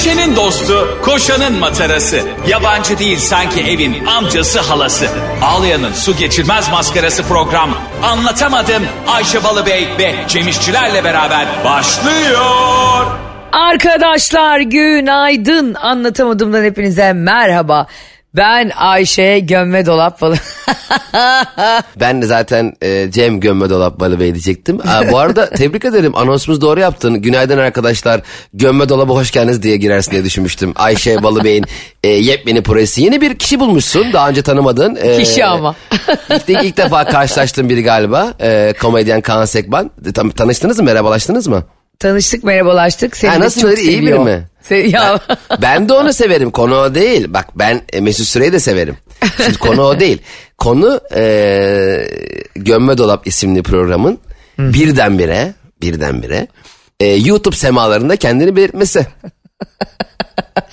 Ayşe'nin dostu, koşanın matarası. Yabancı değil sanki evin amcası halası. Ağlayan'ın su geçirmez maskarası program. Anlatamadım Ayşe Balıbey ve Cemişçilerle beraber başlıyor. Arkadaşlar günaydın. Anlatamadığımdan hepinize merhaba. Ben Ayşe Gömme Dolap Balı. Ben de zaten e, Cem Gömme Dolap Balı Bey diyecektim. Aa, bu arada tebrik ederim anonsumuz doğru yaptın. Günaydın arkadaşlar Gömme Dolab'a hoş geldiniz diye girersin diye düşünmüştüm. Ayşe Balı Bey'in e, yepyeni projesi. Yeni bir kişi bulmuşsun daha önce tanımadın. E, Kişi ama. ilk, ilk defa karşılaştığım biri galiba. E, komedyen Kaan Sekban. E, Tan- tanıştınız mı merhabalaştınız mı? Tanıştık merhabalaştık. Seni Ha, nasıl çok iyi biri mi? Se- ya. Ben de onu severim. Konu o değil. Bak ben e, Mesut Süreyi de severim. Şimdi konu o değil. Konu e, Gömme Dolap isimli programın birdenbire birdenbire e, YouTube semalarında kendini belirtmesi.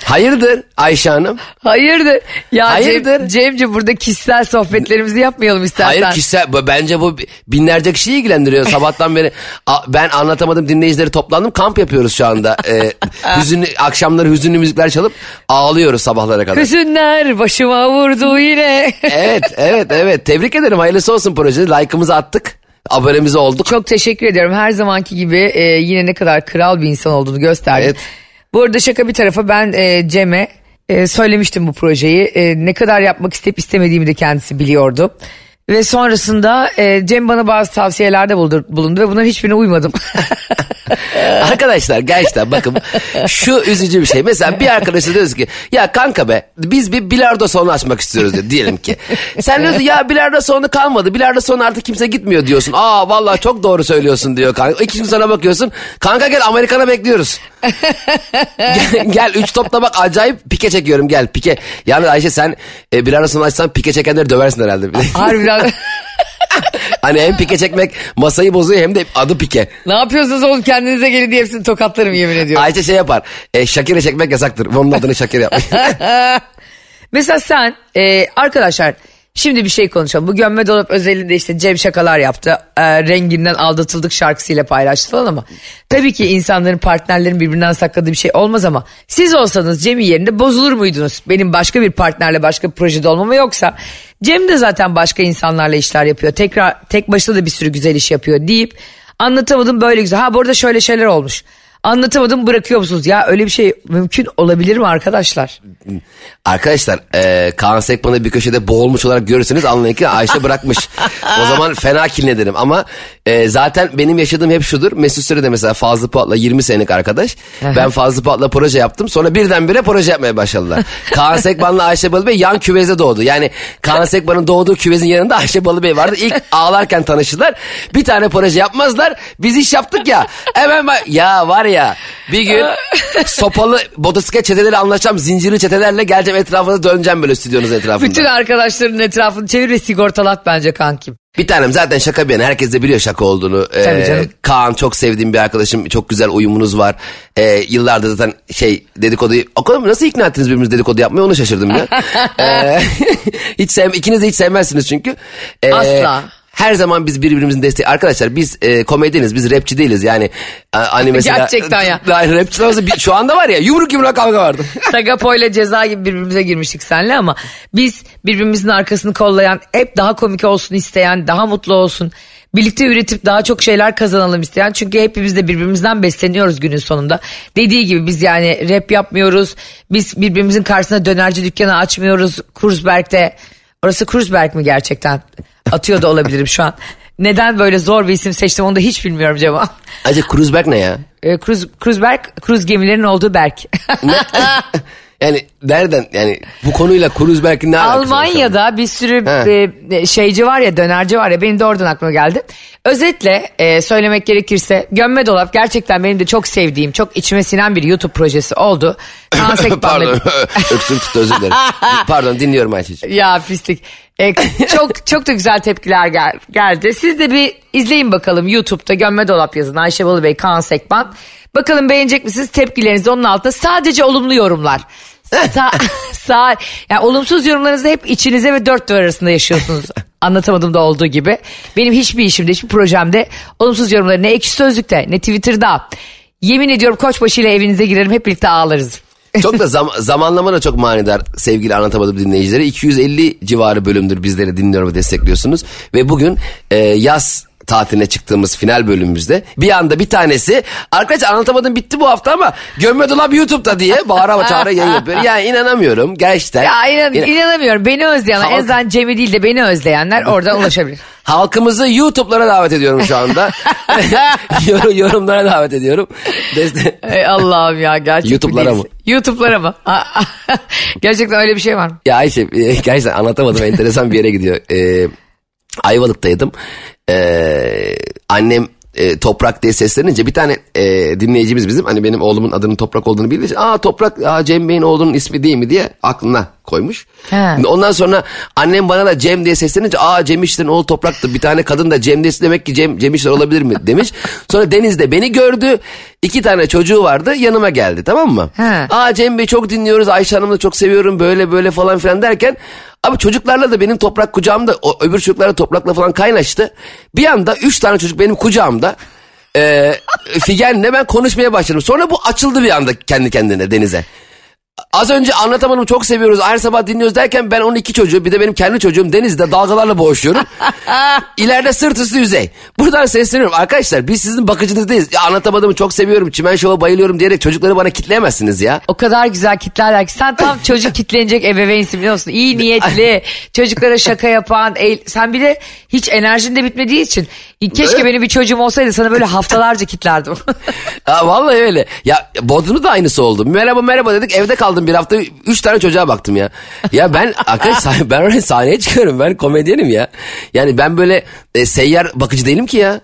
Hayırdır Ayşe Hanım? Hayırdır? Ya Hayırdır? Cem, Cemciğim burada kişisel sohbetlerimizi yapmayalım istersen. Hayır kişisel bence bu binlerce kişiyi ilgilendiriyor. Sabahtan beri ben anlatamadım dinleyicileri toplandım kamp yapıyoruz şu anda. E, hüzünlü, akşamları hüzünlü müzikler çalıp ağlıyoruz sabahlara kadar. Hüzünler başıma vurdu yine. evet evet evet tebrik ederim hayırlısı olsun projesi like'ımızı attık abonemiz olduk. Çok teşekkür ediyorum. Her zamanki gibi e, yine ne kadar kral bir insan olduğunu gösterdin. Evet. Bu arada şaka bir tarafa ben e, Cem'e e, söylemiştim bu projeyi. E, ne kadar yapmak isteyip istemediğimi de kendisi biliyordu. Ve sonrasında e, Cem bana bazı tavsiyelerde bulundu, bulundu ve bunların hiçbirine uymadım. Arkadaşlar gerçekten bakın şu üzücü bir şey. Mesela bir arkadaşa diyoruz ki ya kanka be biz bir bilardo salonu açmak istiyoruz diyor, diyelim ki. Sen diyorsun ya bilardo salonu kalmadı. Bilardo salonu artık kimse gitmiyor diyorsun. Aa vallahi çok doğru söylüyorsun diyor kanka. İki gün sonra bakıyorsun. Kanka gel Amerikan'a bekliyoruz. gel, gel üç topla bak acayip pike çekiyorum gel pike. Yani Ayşe sen e, bilardo salonu açsan pike çekenleri döversin herhalde. Harbiden hani hem pike çekmek masayı bozuyor hem de adı pike. ne yapıyorsunuz oğlum kendinize gelin diye hepsini tokatlarım yemin ediyorum. Ayşe şey yapar. E, Şakir'e çekmek yasaktır. Onun adını Şakir yapmış. Mesela sen e, arkadaşlar şimdi bir şey konuşalım. Bu gömme dolap özelinde işte Cem şakalar yaptı. E, renginden aldatıldık şarkısıyla paylaştı falan ama. Tabii ki insanların partnerlerin birbirinden sakladığı bir şey olmaz ama siz olsanız Cem'in yerinde bozulur muydunuz? Benim başka bir partnerle başka bir projede olmama yoksa Cem de zaten başka insanlarla işler yapıyor. Tekrar tek başına da bir sürü güzel iş yapıyor deyip anlatamadım böyle güzel. Ha bu arada şöyle şeyler olmuş. Anlatamadım bırakıyor musunuz? Ya öyle bir şey mümkün olabilir mi arkadaşlar? Arkadaşlar e, Kaan Sekman'ı bir köşede boğulmuş olarak görürseniz anlayın ki Ayşe bırakmış. o zaman fena kinlenirim ama e, zaten benim yaşadığım hep şudur. Mesut Süre de mesela Fazlı Polat'la 20 senelik arkadaş. ben Fazlı Polat'la proje yaptım. Sonra birdenbire proje yapmaya başladılar. Kaan Sekman'la Ayşe Balıbey yan küveze doğdu. Yani Kaan Sekman'ın doğduğu küvezin yanında Ayşe Balıbey vardı. İlk ağlarken tanıştılar. Bir tane proje yapmazlar. Biz iş yaptık ya. Hemen ya var ya bir gün sopalı motosiklet çeteleri anlaşacağım. Zincirli çetelerle geleceğim etrafınıza döneceğim böyle stüdyonuz etrafında. Bütün arkadaşların etrafını çevir ve sigortalat bence kankim. Bir tanem zaten şaka bir yana. Herkes de biliyor şaka olduğunu. Ee, Tabii canım. Kaan çok sevdiğim bir arkadaşım. Çok güzel uyumunuz var. Ee, yıllardır zaten şey dedikoduyu... O kadar nasıl ikna ettiniz birbirinizi dedikodu yapmaya onu şaşırdım ya. Ee, hiç sev, ikiniz de hiç sevmezsiniz çünkü. Ee, Asla. Her zaman biz birbirimizin desteği. Arkadaşlar biz e, komedyeniz, biz rapçi değiliz. Yani a- hani mesela... Gerçekten ya. Hayır, rapçi olsa şu anda var ya yumruk yumruğa kavga vardı. Sagapo ile ceza gibi birbirimize girmiştik seninle ama biz birbirimizin arkasını kollayan, hep daha komik olsun isteyen, daha mutlu olsun, birlikte üretip daha çok şeyler kazanalım isteyen. Çünkü hepimiz de birbirimizden besleniyoruz günün sonunda. Dediği gibi biz yani rap yapmıyoruz, biz birbirimizin karşısına dönerci dükkanı açmıyoruz Kurzberg'de. Orası Kurzberg mi gerçekten? Atıyor da olabilirim şu an. Neden böyle zor bir isim seçtim onu da hiç bilmiyorum cevap. Acaba Kruzberg ne ya? E, Kruz, Kruzberg, kruz gemilerinin olduğu Berk. Yani nereden yani bu konuyla Kruzberg'in ne alakası? Almanya'da bir sürü He. e, şeyci var ya dönerci var ya benim de oradan aklıma geldi. Özetle e, söylemek gerekirse Gömme Dolap gerçekten benim de çok sevdiğim çok içime sinen bir YouTube projesi oldu. Pardon öksürük tuttu özür dilerim. Pardon dinliyorum Ayşe'ciğim. Ya pislik. E, çok çok da güzel tepkiler gel, geldi. Siz de bir izleyin bakalım YouTube'da Gömme Dolap yazın. Ayşe Balıbey, Kaan Sekban. Bakalım beğenecek misiniz? Tepkilerinizi onun altında sadece olumlu yorumlar. Sa sağ, yani olumsuz yorumlarınızı hep içinize ve dört duvar arasında yaşıyorsunuz. Anlatamadığımda olduğu gibi. Benim hiçbir işimde, hiçbir projemde olumsuz yorumları ne ekşi sözlükte ne Twitter'da. Yemin ediyorum koçbaşı ile evinize girerim hep birlikte ağlarız. Çok da zam- zamanlama da çok manidar sevgili anlatamadım dinleyicileri. 250 civarı bölümdür bizleri dinliyor ve destekliyorsunuz. Ve bugün e, yaz tatiline çıktığımız final bölümümüzde bir anda bir tanesi arkadaşlar anlatamadım bitti bu hafta ama gömme dolap YouTube'da diye bağıra çağıra yayın yapıyor. Ya inanamıyorum gerçekten. Ya inan, İnan- inanamıyorum. Beni özleyenler, Halk- en azından Cem'i değil de beni özleyenler oradan ulaşabilir. Halkımızı YouTube'lara davet ediyorum şu anda. Yor- yorumlara davet ediyorum. Deste- Ey Allah'ım ya gerçekten. YouTube'lara mı? YouTube'lara mı? gerçekten öyle bir şey var mı? Ya Ayşe e, gerçekten anlatamadım enteresan bir yere gidiyor. Ee, Ayvalık'taydım. Ee, annem e, Toprak diye seslenince bir tane e, dinleyicimiz bizim hani benim oğlumun adının Toprak olduğunu bildiği için aa Toprak aa, Cem Bey'in oğlunun ismi değil mi diye aklına koymuş. He. Ondan sonra annem bana da Cem diye seslenince aa Cem İşler'in oğlu Toprak'tı bir tane kadın da Cem diyesi demek ki Cem, Cem İşler olabilir mi demiş. Sonra Deniz'de beni gördü iki tane çocuğu vardı yanıma geldi tamam mı? He. Aa Cem Bey çok dinliyoruz Ayşe Hanım'ı da çok seviyorum böyle böyle falan filan derken Abi çocuklarla da benim toprak kucağımda o öbür çocuklarla toprakla falan kaynaştı. Bir anda üç tane çocuk benim kucağımda. E, Figen'le ben konuşmaya başladım. Sonra bu açıldı bir anda kendi kendine denize. Az önce anlatamadım çok seviyoruz her sabah dinliyoruz derken ben onun iki çocuğu bir de benim kendi çocuğum denizde dalgalarla boğuşuyorum. İleride sırt üstü yüzey. Buradan sesleniyorum arkadaşlar biz sizin bakıcınızdayız. Ya anlatamadığımı çok seviyorum çimen şova bayılıyorum diyerek çocukları bana kitleyemezsiniz ya. O kadar güzel kitlerler ki sen tam çocuk kitlenecek ebeveynsin biliyor musun? İyi niyetli, çocuklara şaka yapan, el- sen bir de hiç enerjin de bitmediği için keşke benim bir çocuğum olsaydı sana böyle haftalarca kitlerdim. Ya vallahi öyle. Ya Bodrum'da da aynısı oldu. Merhaba merhaba dedik evde kaldım bir hafta. Üç tane çocuğa baktım ya. Ya ben arkadaş sah- ben öyle sahneye çıkıyorum. Ben komedyenim ya. Yani ben böyle e, seyyar bakıcı değilim ki ya.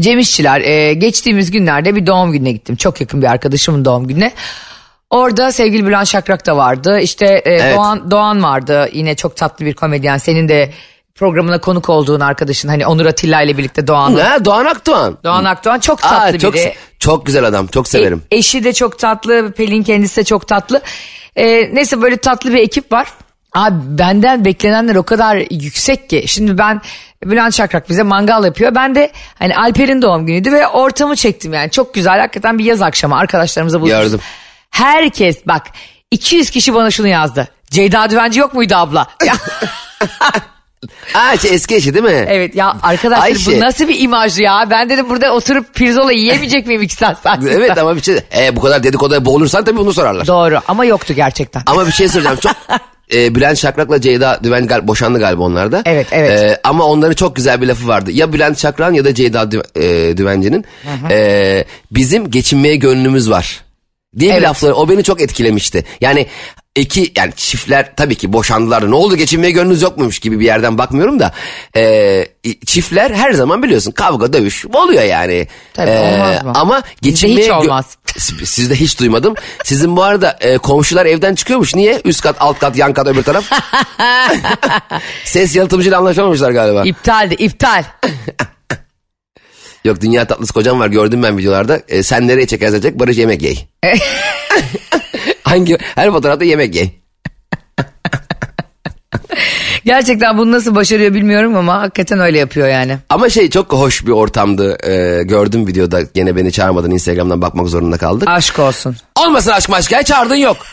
Cem İşçiler e, geçtiğimiz günlerde bir doğum gününe gittim. Çok yakın bir arkadaşımın doğum gününe. Orada sevgili Bülent Şakrak da vardı. İşte e, Evet. Doğan Doğan vardı. Yine çok tatlı bir komedyen. Senin de programına konuk olduğun arkadaşın. Hani Onur Atilla ile birlikte Doğan'la. Ha, Doğan Akdoğan. Doğan Akdoğan çok Aa, tatlı çok, biri. çok güzel adam. Çok severim. E- eşi de çok tatlı. Pelin kendisi de çok tatlı. E, neyse böyle tatlı bir ekip var. Abi benden beklenenler o kadar yüksek ki. Şimdi ben Bülent Şakrak bize mangal yapıyor. Ben de hani Alper'in doğum günüydü ve ortamı çektim yani. Çok güzel hakikaten bir yaz akşamı arkadaşlarımıza buluştuk. Gördüm. Herkes bak 200 kişi bana şunu yazdı. Ceyda Düvenci yok muydu abla? Aa, şey, eski eşi değil mi? evet ya arkadaşlar Ayşe. bu nasıl bir imaj ya? Ben dedim burada oturup pirzola yiyemeyecek miyim iki saat saat? Evet ama bir şey. E, bu kadar dedikoduya boğulursan tabii bunu sorarlar. Doğru ama yoktu gerçekten. Ama bir şey söyleyeceğim. Çok e, Bülent Şakrak'la Ceyda Düven gal- boşandı galiba onlar da. Evet, evet. E, ama onların çok güzel bir lafı vardı. Ya Bülent Şakrak'ın ya da Ceyda Dü- e, Düvenci'nin e, bizim geçinmeye gönlümüz var. Diye bir Evet. lafları o beni çok etkilemişti. Yani iki yani çiftler tabii ki boşandılar ne oldu geçinmeye gönlünüz yok muymuş gibi bir yerden bakmıyorum da e, çiftler her zaman biliyorsun kavga dövüş oluyor yani. Tabii, E, olmaz mı? Ama Bizde geçinmeye hiç gö- olmaz. Sizde hiç duymadım. Sizin bu arada e, komşular evden çıkıyormuş. Niye? Üst kat, alt kat, yan kat, öbür taraf. Ses yalıtımcıyla anlaşamamışlar galiba. İptaldi iptal. Yok dünya tatlısı kocam var gördüm ben videolarda. E, sen nereye çekersen çek Barış yemek yey. Hangi her fotoğrafta yemek yey. Gerçekten bunu nasıl başarıyor bilmiyorum ama hakikaten öyle yapıyor yani. Ama şey çok hoş bir ortamdı. E, gördüm videoda gene beni çağırmadan Instagram'dan bakmak zorunda kaldık. Aşk olsun. Olmasın aşk maşk ya çağırdın yok.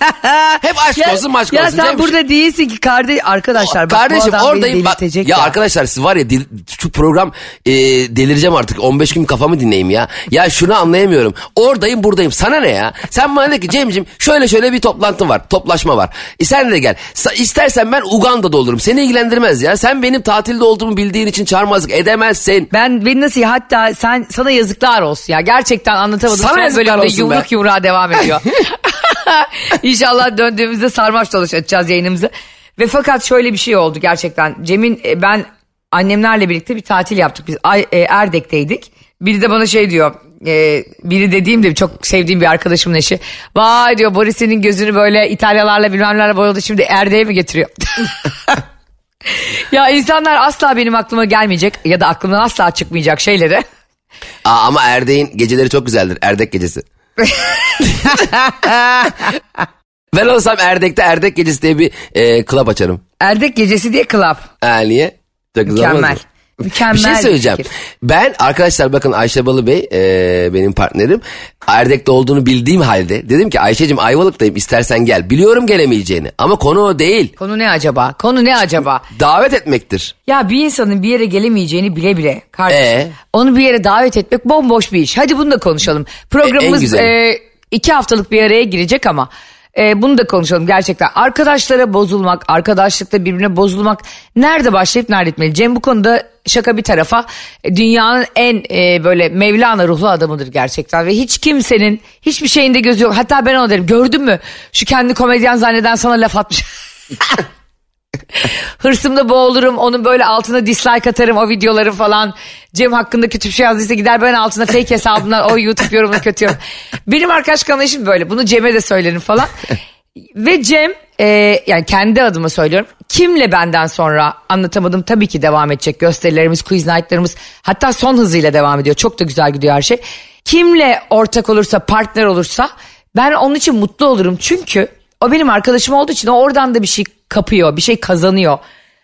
Hep aşk olsun maşk ya olsun. sen Cem. burada değilsin ki kardeş arkadaşlar. Bak, Kardeşim oradayım. Bak, delirtecek ya, arkadaşlar siz var ya dil, şu program e, delireceğim artık 15 gün kafamı dinleyeyim ya. Ya şunu anlayamıyorum. Oradayım buradayım. Sana ne ya? Sen bana de ki Cem'cim şöyle şöyle bir toplantı var. Toplaşma var. E sen de gel. Sa- istersen ben Uganda'da olurum. Seni ilgilendirmez ya. Sen benim tatilde olduğumu bildiğin için çağırmazlık edemezsin. Ben beni nasıl hatta sen sana yazıklar olsun ya. Gerçekten anlatamadım. Sana Son yazıklar olsun yumruk be. yumruğa devam ediyor. İnşallah döndüğümüzde sarmaş dolaş açacağız yayınımızı. Ve fakat şöyle bir şey oldu gerçekten. Cem'in e, ben annemlerle birlikte bir tatil yaptık. Biz e, Erdek'teydik. Biri de bana şey diyor. e, biri dediğim de çok sevdiğim bir arkadaşımın eşi. Vay diyor Boris senin gözünü böyle İtalyalarla bilmemlerle boyadı şimdi Erdek'e mi getiriyor? ya insanlar asla benim aklıma gelmeyecek ya da aklımdan asla çıkmayacak şeyleri. Aa, ama Erdek'in geceleri çok güzeldir. Erdek gecesi. ben olsam Erdek'te Erdek gecesi diye bir e, club açarım. Erdek gecesi diye club. Ha, niye? Çok güzel olmaz mı? Mükemmel. Mükemmel bir şey söyleyeceğim. fikir. Ben arkadaşlar bakın Ayşe Balıbey e, benim partnerim. Erdek'te olduğunu bildiğim halde dedim ki Ayşe'cim Ayvalık'tayım istersen gel. Biliyorum gelemeyeceğini ama konu o değil. Konu ne acaba? Konu ne acaba? Davet etmektir. Ya bir insanın bir yere gelemeyeceğini bile bile kardeşim. Ee? Onu bir yere davet etmek bomboş bir iş. Hadi bunu da konuşalım. E, Programımız e, iki haftalık bir araya girecek ama e, bunu da konuşalım gerçekten. Arkadaşlara bozulmak, arkadaşlıkta birbirine bozulmak nerede başlayıp nerede bitmeli? Cem bu konuda şaka bir tarafa e, dünyanın en e, böyle Mevlana ruhlu adamıdır gerçekten. Ve hiç kimsenin hiçbir şeyinde gözü yok. Hatta ben ona derim gördün mü şu kendi komedyen zanneden sana laf atmış. Hırsımda boğulurum. Onun böyle altına dislike atarım o videoları falan. Cem hakkında kötü bir şey yazdıysa gider ben altına fake hesabından o YouTube yorumunu kötü yorum. Benim arkadaş kanalım böyle. Bunu Cem'e de söylerim falan. Ve Cem e, yani kendi adıma söylüyorum. Kimle benden sonra anlatamadım tabii ki devam edecek. Gösterilerimiz, quiz night'larımız hatta son hızıyla devam ediyor. Çok da güzel gidiyor her şey. Kimle ortak olursa, partner olursa ben onun için mutlu olurum. Çünkü o benim arkadaşım olduğu için o oradan da bir şey kapıyor, bir şey kazanıyor.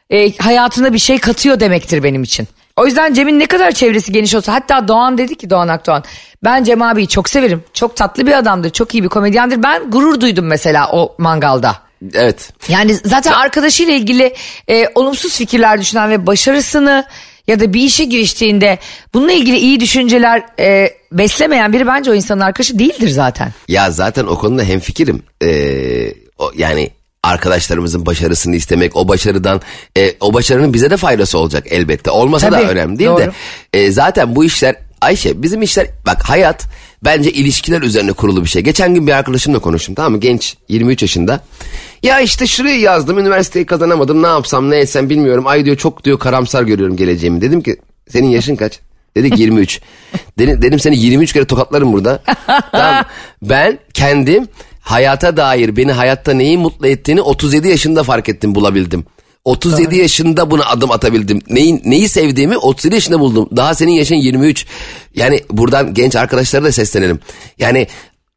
E, hayatına bir şey katıyor demektir benim için. O yüzden Cem'in ne kadar çevresi geniş olsa hatta Doğan dedi ki Doğan Akdoğan ben Cem abiyi çok severim. Çok tatlı bir adamdır, çok iyi bir komedyendir. Ben gurur duydum mesela o mangalda. Evet. Yani zaten arkadaşıyla ilgili e, olumsuz fikirler düşünen ve başarısını ya da bir işe giriştiğinde bununla ilgili iyi düşünceler e, beslemeyen biri bence o insanın arkadaşı değildir zaten. Ya zaten o konuda hemfikirim. Ee, o, yani arkadaşlarımızın başarısını istemek, o başarıdan, e, o başarının bize de faydası olacak elbette. Olmasa Tabii, da önemli değil doğru. de. e, zaten bu işler, Ayşe bizim işler, bak hayat bence ilişkiler üzerine kurulu bir şey. Geçen gün bir arkadaşımla konuştum tamam mı? Genç, 23 yaşında. Ya işte şuraya yazdım, üniversiteyi kazanamadım, ne yapsam, ne etsem bilmiyorum. Ay diyor çok diyor karamsar görüyorum geleceğimi. Dedim ki senin yaşın kaç? Dedi ki 23. dedim, dedim seni 23 kere tokatlarım burada. tamam. Ben kendim hayata dair beni hayatta neyi mutlu ettiğini 37 yaşında fark ettim bulabildim. 37 yaşında buna adım atabildim. Neyi, neyi sevdiğimi 37 yaşında buldum. Daha senin yaşın 23. Yani buradan genç arkadaşlara da seslenelim. Yani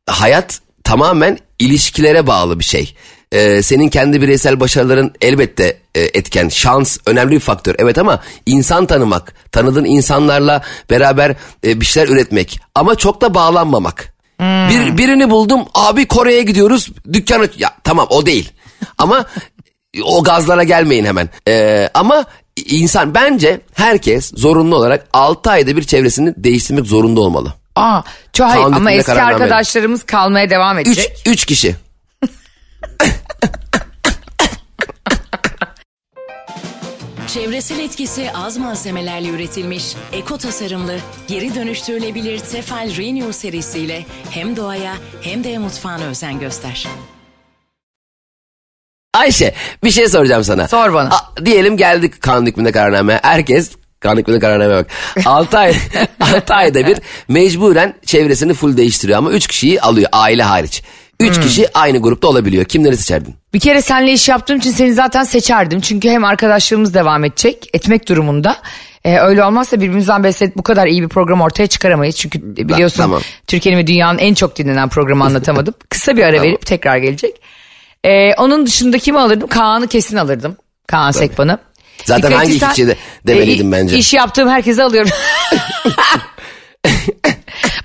hayat tamamen ilişkilere bağlı bir şey. Ee, senin kendi bireysel başarıların elbette e, etken. Şans önemli bir faktör. Evet ama insan tanımak, tanıdığın insanlarla beraber e, bir şeyler üretmek. Ama çok da bağlanmamak. Bir, birini buldum abi Kore'ye gidiyoruz dükkanı ya tamam o değil ama o gazlara gelmeyin hemen Ee, ama insan bence herkes zorunlu olarak 6 ayda bir çevresini değiştirmek zorunda olmalı. Aa, çok hayır ama eski arkadaşlarımız kalmaya devam 3 edecek. 3 kişi. Çevresel etkisi az malzemelerle üretilmiş, eko tasarımlı, geri dönüştürülebilir Tefal Renew serisiyle hem doğaya hem de mutfağına özen göster. Ayşe bir şey soracağım sana. Sor bana. A- diyelim geldik kanun hükmünde kararnameye. Herkes kanun hükmünde kararnameye bak. 6 ay 6 ayda bir mecburen çevresini full değiştiriyor ama 3 kişiyi alıyor aile hariç. 3 Hmm. kişi aynı grupta olabiliyor. Kimleri seçerdin? Bir kere seninle iş yaptığım için seni zaten seçerdim. Çünkü hem arkadaşlarımız devam edecek, etmek durumunda. Ee, öyle olmazsa birbirimizden beslenip bu kadar iyi bir program ortaya çıkaramayız. Çünkü biliyorsun tamam. Türkiye'nin ve dünyanın en çok dinlenen programı anlatamadım. Kısa bir ara verip tekrar gelecek. Ee, onun dışında kimi alırdım? Kaan'ı kesin alırdım. Kaan Sekban'ı. Zaten Dikkat hangi kişiyi de demeliydim e, bence. İş yaptığım herkese alıyorum.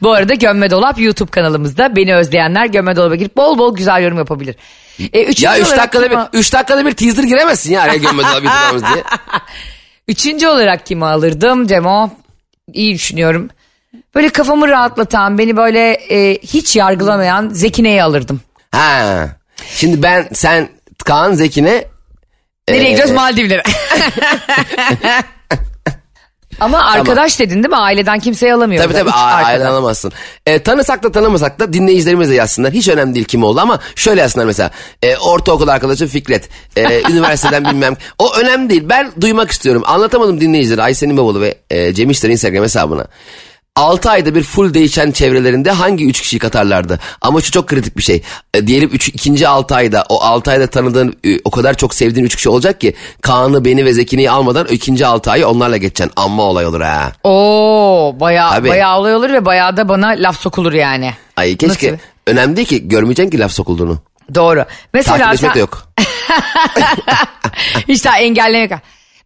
Bu arada Gömme Dolap YouTube kanalımızda. Beni özleyenler Gömme Dolap'a girip bol bol güzel yorum yapabilir. E, üçüncü Ya 3 olarak dakikada bir 3 dakikada bir teaser giremezsin ya araya gömmedi abi YouTube'umuz diye. Üçüncü olarak kimi alırdım Cemo? İyi düşünüyorum. Böyle kafamı rahatlatan, beni böyle e, hiç yargılamayan Zekine'yi alırdım. Ha. Şimdi ben sen Kaan Zeki'ne Nereye gidiyoruz? Maldivlere. Ama arkadaş dedin değil mi? Aileden kimseyi alamıyorum. Tabii tabii aileden alamazsın. E, tanısak da tanımasak da dinleyicilerimiz de yazsınlar. Hiç önemli değil kim oldu ama şöyle yazsınlar mesela. E, ortaokul arkadaşım Fikret. E, üniversiteden bilmem. O önemli değil. Ben duymak istiyorum. Anlatamadım dinleyicilere. Aysen'in babalı ve e, Cem İşler'in Instagram hesabına. 6 ayda bir full değişen çevrelerinde hangi 3 kişiyi katarlardı? Ama şu çok kritik bir şey. E, diyelim üç, ikinci 6 ayda o 6 ayda tanıdığın e, o kadar çok sevdiğin 3 kişi olacak ki Kaan'ı beni ve Zeki'yi almadan ikinci 6 ayı onlarla geçeceksin. Amma olay olur ha. Oo, bayağı, Tabii. bayağı olay olur ve bayağı da bana laf sokulur yani. Ay keşke. Nasıl? Önemli değil ki görmeyeceksin ki laf sokulduğunu. Doğru. Mesela Takip etmek sen- de yok. Hiç daha engellemek.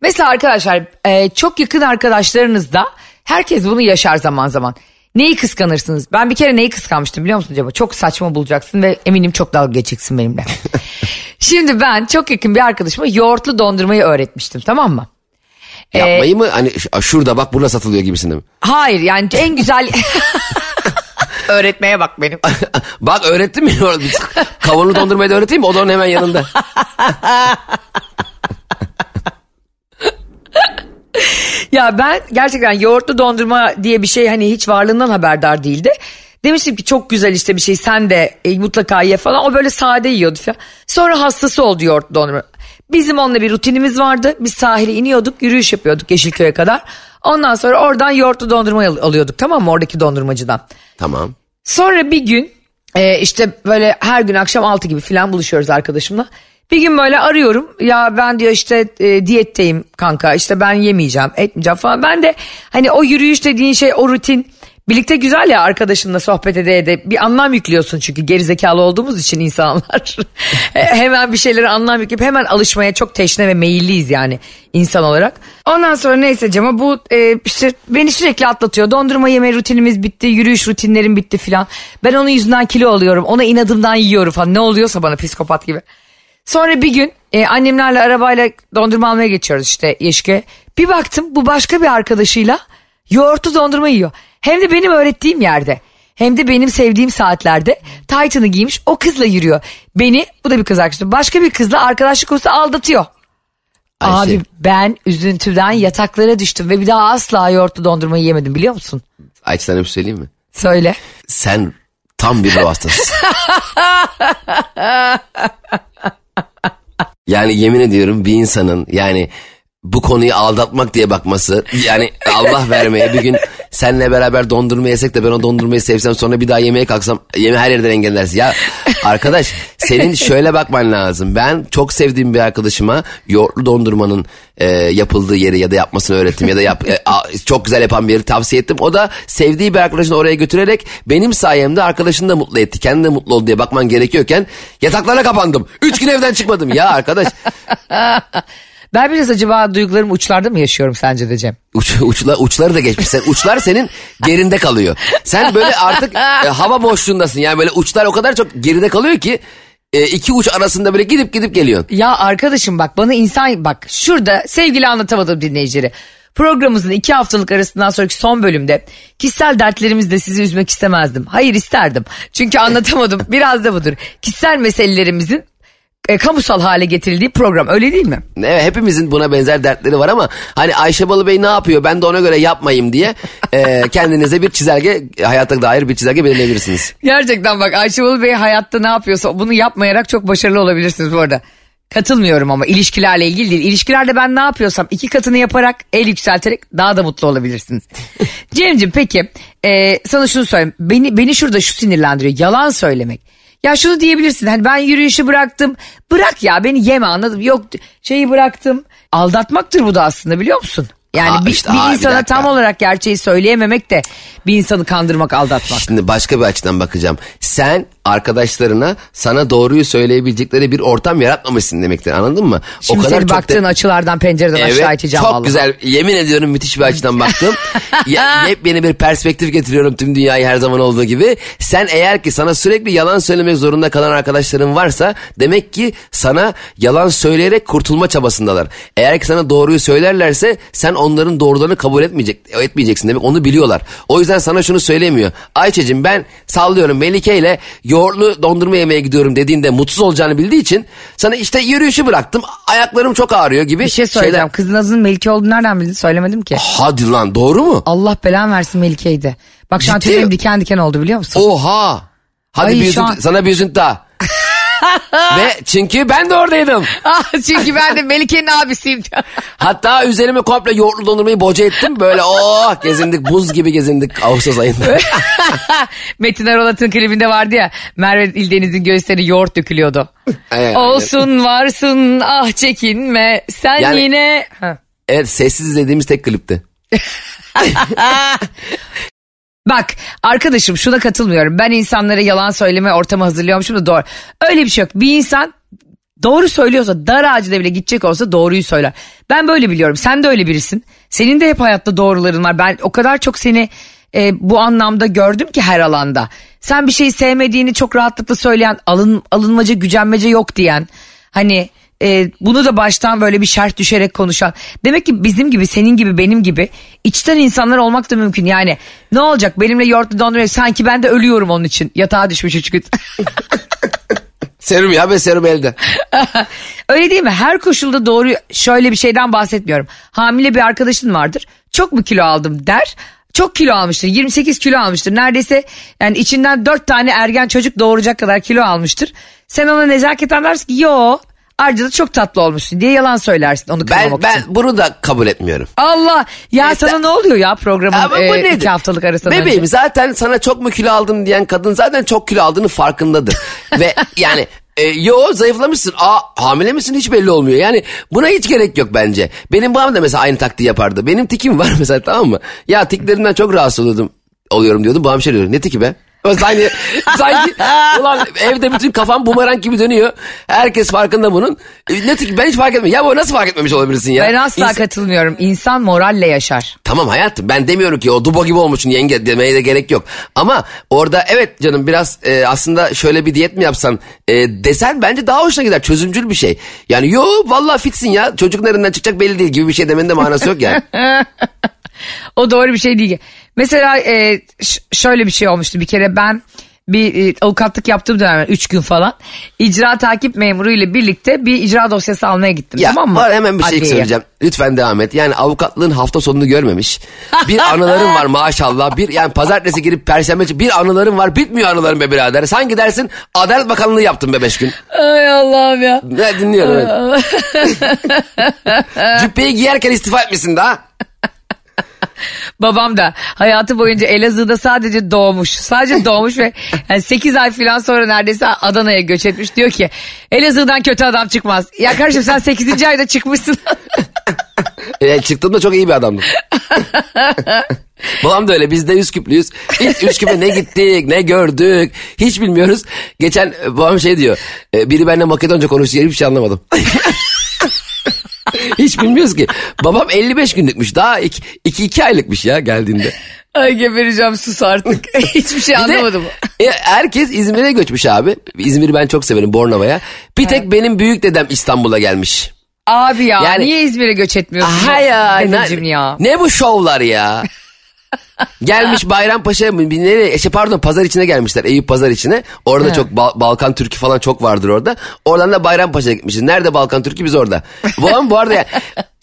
Mesela arkadaşlar e, çok yakın arkadaşlarınızda herkes bunu yaşar zaman zaman. Neyi kıskanırsınız? Ben bir kere neyi kıskanmıştım biliyor musun Cema? Çok saçma bulacaksın ve eminim çok dalga geçeceksin benimle. Şimdi ben çok yakın bir arkadaşıma yoğurtlu dondurmayı öğretmiştim tamam mı? Yapmayı mı? Hani şurada bak burada satılıyor gibisinde mi? Hayır yani en güzel... Öğretmeye bak benim. bak öğrettim mi? Kavurlu dondurmayı da öğreteyim mi? O da onun hemen yanında. Ya ben gerçekten yoğurtlu dondurma diye bir şey hani hiç varlığından haberdar değildi. Demiştim ki çok güzel işte bir şey sen de e, mutlaka ye falan. O böyle sade yiyordu falan. Sonra hastası oldu yoğurtlu dondurma. Bizim onunla bir rutinimiz vardı. Biz sahile iniyorduk yürüyüş yapıyorduk Yeşilköy'e kadar. Ondan sonra oradan yoğurtlu dondurma al- alıyorduk tamam mı oradaki dondurmacıdan. Tamam. Sonra bir gün e, işte böyle her gün akşam 6 gibi falan buluşuyoruz arkadaşımla. Bir gün böyle arıyorum ya ben diyor işte e, diyetteyim kanka işte ben yemeyeceğim etmeyeceğim falan. Ben de hani o yürüyüş dediğin şey o rutin birlikte güzel ya arkadaşınla sohbet ede ede bir anlam yüklüyorsun çünkü gerizekalı olduğumuz için insanlar. Hemen bir şeylere anlam yükleyip hemen alışmaya çok teşne ve meyilliyiz yani insan olarak. Ondan sonra neyse Cema bu e, işte beni sürekli atlatıyor. Dondurma yeme rutinimiz bitti, yürüyüş rutinlerim bitti filan. Ben onun yüzünden kilo alıyorum, ona inadımdan yiyorum falan ne oluyorsa bana psikopat gibi. Sonra bir gün e, annemlerle arabayla dondurma almaya geçiyoruz işte Yeşke. Bir baktım bu başka bir arkadaşıyla yoğurtlu dondurma yiyor. Hem de benim öğrettiğim yerde. Hem de benim sevdiğim saatlerde Titan'ı giymiş o kızla yürüyor. Beni bu da bir kız arkadaşım başka bir kızla arkadaşlık konusunda aldatıyor. Ayşe. Abi ben üzüntüden yataklara düştüm ve bir daha asla yoğurtlu dondurmayı yemedim biliyor musun? Ayça sana bir şey söyleyeyim mi? Söyle. Sen tam bir ruh hastasısın. yani yemin ediyorum bir insanın yani bu konuyu aldatmak diye bakması yani Allah vermeye bir gün seninle beraber dondurma yesek de ben o dondurmayı sevsem sonra bir daha yemeye kalksam yeme her yerden engellersin. Ya arkadaş senin şöyle bakman lazım. Ben çok sevdiğim bir arkadaşıma yoğurtlu dondurmanın e, yapıldığı yeri ya da yapmasını öğrettim ya da yap, e, a- çok güzel yapan bir yeri tavsiye ettim. O da sevdiği bir arkadaşını oraya götürerek benim sayemde arkadaşını da mutlu etti. Kendi de mutlu oldu diye bakman gerekiyorken yataklara kapandım. Üç gün evden çıkmadım ya arkadaş. Ben biraz acaba duygularım uçlarda mı yaşıyorum sence de Cem? Uç, uçla, uçları da geçmiş. Sen, uçlar senin gerinde kalıyor. Sen böyle artık e, hava boşluğundasın. Yani böyle uçlar o kadar çok geride kalıyor ki e, iki uç arasında böyle gidip gidip geliyorsun. Ya arkadaşım bak bana insan bak şurada sevgili anlatamadım dinleyicileri. Programımızın iki haftalık arasından sonraki son bölümde kişisel dertlerimizle sizi üzmek istemezdim. Hayır isterdim. Çünkü anlatamadım. Biraz da budur. Kişisel meselelerimizin e, kamusal hale getirildiği program öyle değil mi? Evet, hepimizin buna benzer dertleri var ama hani Ayşe Balıbey ne yapıyor ben de ona göre yapmayayım diye e, kendinize bir çizelge hayata dair bir çizelge belirleyebilirsiniz. Gerçekten bak Ayşe Balı Bey hayatta ne yapıyorsa bunu yapmayarak çok başarılı olabilirsiniz bu arada. Katılmıyorum ama ilişkilerle ilgili değil. İlişkilerde ben ne yapıyorsam iki katını yaparak el yükselterek daha da mutlu olabilirsiniz. Cem'ciğim peki e, sana şunu söyleyeyim. Beni, beni şurada şu sinirlendiriyor. Yalan söylemek. Ya şunu diyebilirsin hani ben yürüyüşü bıraktım. Bırak ya beni yeme anladım. Yok şeyi bıraktım. Aldatmaktır bu da aslında biliyor musun? Yani Aa, bir, işte, bir aa, bir insana dakika. tam olarak gerçeği söyleyememek de bir insanı kandırmak aldatmak. Şimdi başka bir açıdan bakacağım. Sen arkadaşlarına sana doğruyu söyleyebilecekleri bir ortam yaratmamışsın demektir anladın mı? Şimdi seni da- baktığın açılardan pencereden aşağı Evet iteceğim çok vallahi. güzel yemin ediyorum müthiş bir açıdan baktım. Ya- Yepyeni bir perspektif getiriyorum tüm dünyayı her zaman olduğu gibi. Sen eğer ki sana sürekli yalan söylemek zorunda kalan arkadaşların varsa demek ki sana yalan söyleyerek kurtulma çabasındalar. Eğer ki sana doğruyu söylerlerse sen onların doğrularını kabul etmeyecek, etmeyeceksin demek onu biliyorlar. O yüzden sana şunu söylemiyor. Ayça'cığım ben sallıyorum Melike ile yoğurtlu dondurma yemeye gidiyorum dediğinde mutsuz olacağını bildiği için sana işte yürüyüşü bıraktım ayaklarım çok ağrıyor gibi Bir şey söyleyeceğim. şeyler- Kızın adının Melike olduğunu nereden bildin söylemedim ki. Hadi lan doğru mu? Allah belan versin Melike'ydi. Bak şu an Ciddi tüylerim diken diken oldu biliyor musun? Oha. Hadi Ay, bir üzüntü, an- sana bir üzüntü daha. Ve çünkü ben de oradaydım. Ah, Çünkü ben de Melike'nin abisiyim. Hatta üzerime komple yoğurtlu dondurmayı boca ettim. Böyle oh gezindik buz gibi gezindik Ağustos ayında. Metin Arolat'ın klibinde vardı ya Merve İldeniz'in göğüsleri yoğurt dökülüyordu. Evet. Olsun varsın ah çekinme sen Yani- yine... Ha. evet sessiz izlediğimiz tek klipti. Bak arkadaşım şuna katılmıyorum. Ben insanlara yalan söyleme ortamı hazırlıyormuşum da doğru. Öyle bir şey yok. Bir insan doğru söylüyorsa dar ağacına bile gidecek olsa doğruyu söyler. Ben böyle biliyorum. Sen de öyle birisin. Senin de hep hayatta doğruların var. Ben o kadar çok seni e, bu anlamda gördüm ki her alanda. Sen bir şeyi sevmediğini çok rahatlıkla söyleyen, alın, alınmaca, gücenmece yok diyen. Hani e, bunu da baştan böyle bir şart düşerek konuşan. Demek ki bizim gibi, senin gibi, benim gibi içten insanlar olmak da mümkün. Yani ne olacak benimle yoğurtlu dondurma sanki ben de ölüyorum onun için. Yatağa düşmüş üç gün. Serum ya ve serum elde. Öyle değil mi? Her koşulda doğru şöyle bir şeyden bahsetmiyorum. Hamile bir arkadaşın vardır. Çok mu kilo aldım der. Çok kilo almıştır. 28 kilo almıştır. Neredeyse yani içinden 4 tane ergen çocuk doğuracak kadar kilo almıştır. Sen ona nezaketen dersin ki yo Ayrıca da çok tatlı olmuşsun diye yalan söylersin onu Ben, kırmamak ben için. bunu da kabul etmiyorum. Allah ya Evet, sana ne oluyor ya programın Ama bu e, nedir? iki haftalık arasında Bebeğim önce? zaten sana çok mu kilo aldım diyen kadın zaten çok kilo aldığını farkındadır. Ve yani e, yo zayıflamışsın. Aa hamile misin hiç belli olmuyor. Yani buna hiç gerek yok bence. Benim babam da mesela aynı taktiği yapardı. Benim tikim var mesela tamam mı? Ya tiklerimden çok rahatsız oluyordum. Oluyorum diyordum. Babam şey diyor. Ne tiki be? Sanki, sanki ulan evde bütün kafam bumerang gibi dönüyor. Herkes farkında bunun. E, Ne tiki ben hiç fark etmiyorum. Ya bu nasıl fark etmemiş olabilirsin ya? Ben asla İnsan- katılmıyorum. İnsan moralle yaşar. Tamam hayatım ben demiyorum ki o dubo gibi olmuşsun yenge demeye de gerek yok. Ama orada evet canım biraz e, aslında şöyle bir diyet mi yapsan e, desen bence daha hoşuna gider çözümcül bir şey. Yani yo vallahi fitsin ya çocuk nereden çıkacak belli değil gibi bir şey demenin de manası yok yani. O doğru bir şey değil. Mesela e, şöyle bir şey olmuştu bir kere ben bir e, avukatlık yaptığım dönem 3 gün falan icra takip memuru ile birlikte bir icra dosyası almaya gittim Ya tamam mı? var hemen bir şey Adliyeye. söyleyeceğim. Lütfen devam et. Yani avukatlığın hafta sonunu görmemiş. Bir anıların var maşallah. Bir yani pazartesi girip perşembe bir anıların var. Bitmiyor anıların be birader. Sanki dersin Adalet Bakanlığı yaptım be beş gün. Ay Allah'ım ya. Ne dinliyorum evet. Cübbeyi giyerken istifa etmişsin daha. Babam da hayatı boyunca Elazığ'da sadece doğmuş. Sadece doğmuş ve yani 8 ay falan sonra neredeyse Adana'ya göç etmiş. Diyor ki Elazığ'dan kötü adam çıkmaz. Ya kardeşim sen 8. ayda çıkmışsın. E, çıktığımda çok iyi bir adamdım. Babam da öyle biz de Üsküplüyüz. Hiç Üsküp'e ne gittik ne gördük hiç bilmiyoruz. Geçen babam şey diyor e, biri benimle Makedonca konuştu hiçbir şey anlamadım. hiç bilmiyoruz ki. Babam 55 günlükmüş daha 2-2 aylıkmış ya geldiğinde. Ay gebereceğim sus artık. Hiçbir şey Bir de, anlamadım. e, herkes İzmir'e göçmüş abi. İzmir'i ben çok severim Bornova'ya. Bir tek benim büyük dedem İstanbul'a gelmiş. Abi ya Yani- niye İzmir'e göç etmiyorsun? Aha ya. Ne, ya. ne bu şovlar ya? Gelmiş Bayrampaşa'ya mı? Nereye? Şey pardon pazar içine gelmişler. Eyüp pazar içine. Orada He. çok Bal- Balkan Türkü falan çok vardır orada. Oradan da Bayrampaşa'ya gitmişiz. Nerede Balkan Türkü biz orada. Bu an bu arada ya,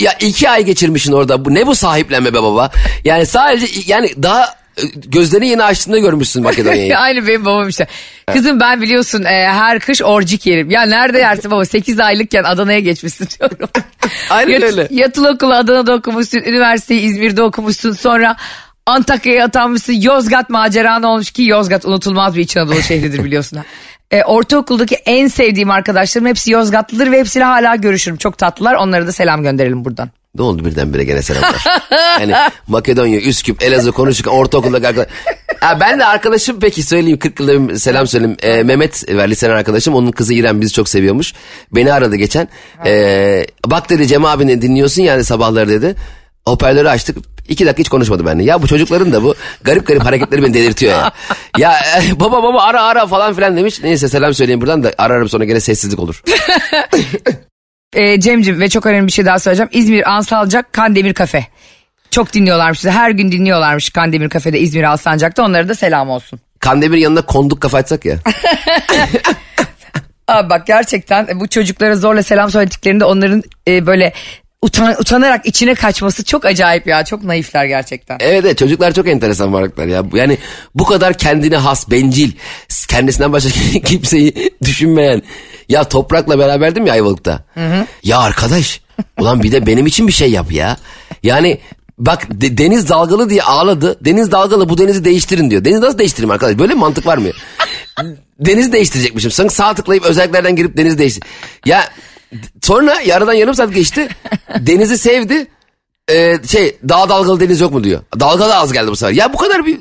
ya iki ay geçirmişsin orada. Bu, ne bu sahiplenme be baba? Yani sadece yani daha e, gözlerini yeni açtığında görmüşsün Makedonya'yı. Aynı benim babam işte. Kızım ben biliyorsun e, her kış orcik yerim. Ya nerede yersin baba 8 aylıkken Adana'ya geçmişsin diyorum. Aynen Yat- öyle. Yatılı okulu Adana'da okumuşsun. Üniversiteyi İzmir'de okumuşsun. Sonra Antakya'ya atanmışsın. Yozgat maceran olmuş ki Yozgat unutulmaz bir İç Anadolu şehridir biliyorsun. E, ortaokuldaki en sevdiğim arkadaşlarım hepsi Yozgatlıdır ve hepsiyle hala görüşürüm. Çok tatlılar. Onlara da selam gönderelim buradan. Ne oldu birdenbire gene selamlar. yani Makedonya, Üsküp, Elazığ konuşurken ortaokuldaki arkadaş. Ha, ben de arkadaşım peki söyleyeyim 40 yılda bir selam söyleyeyim. Ee, Mehmet var liseden arkadaşım onun kızı İrem bizi çok seviyormuş. Beni aradı geçen. Ee, bak dedi Cem abini dinliyorsun yani sabahları dedi. Hoparlörü açtık. İki dakika hiç konuşmadı benimle. Ya bu çocukların da bu garip garip hareketleri beni delirtiyor ya. Ya e, baba baba ara ara falan filan demiş. Neyse selam söyleyeyim buradan da ararım sonra gene sessizlik olur. e, Cem'cim ve çok önemli bir şey daha söyleyeceğim. İzmir Ansalcak Kandemir Kafe. Çok dinliyorlarmış. Her gün dinliyorlarmış Kandemir Kafe'de İzmir Alsancak'ta. Onlara da selam olsun. Kandemir yanına konduk kafa açsak ya. Abi bak gerçekten bu çocuklara zorla selam söylediklerinde onların e, böyle utan, utanarak içine kaçması çok acayip ya. Çok naifler gerçekten. Evet evet çocuklar çok enteresan varlıklar ya. Yani bu kadar kendine has, bencil, kendisinden başka kimseyi düşünmeyen. Ya toprakla beraberdim ya Ayvalık'ta. Ya arkadaş ulan bir de benim için bir şey yap ya. Yani bak de- deniz dalgalı diye ağladı. Deniz dalgalı bu denizi değiştirin diyor. Denizi nasıl değiştireyim arkadaş? Böyle bir mantık var mı? denizi değiştirecekmişim. Sanki sağ tıklayıp özelliklerden girip denizi değiştir. Ya sonra yarıdan yarım saat geçti. Denizi sevdi. Ee, şey daha dalgalı deniz yok mu diyor. Dalgalı az geldi bu sefer. Ya bu kadar bir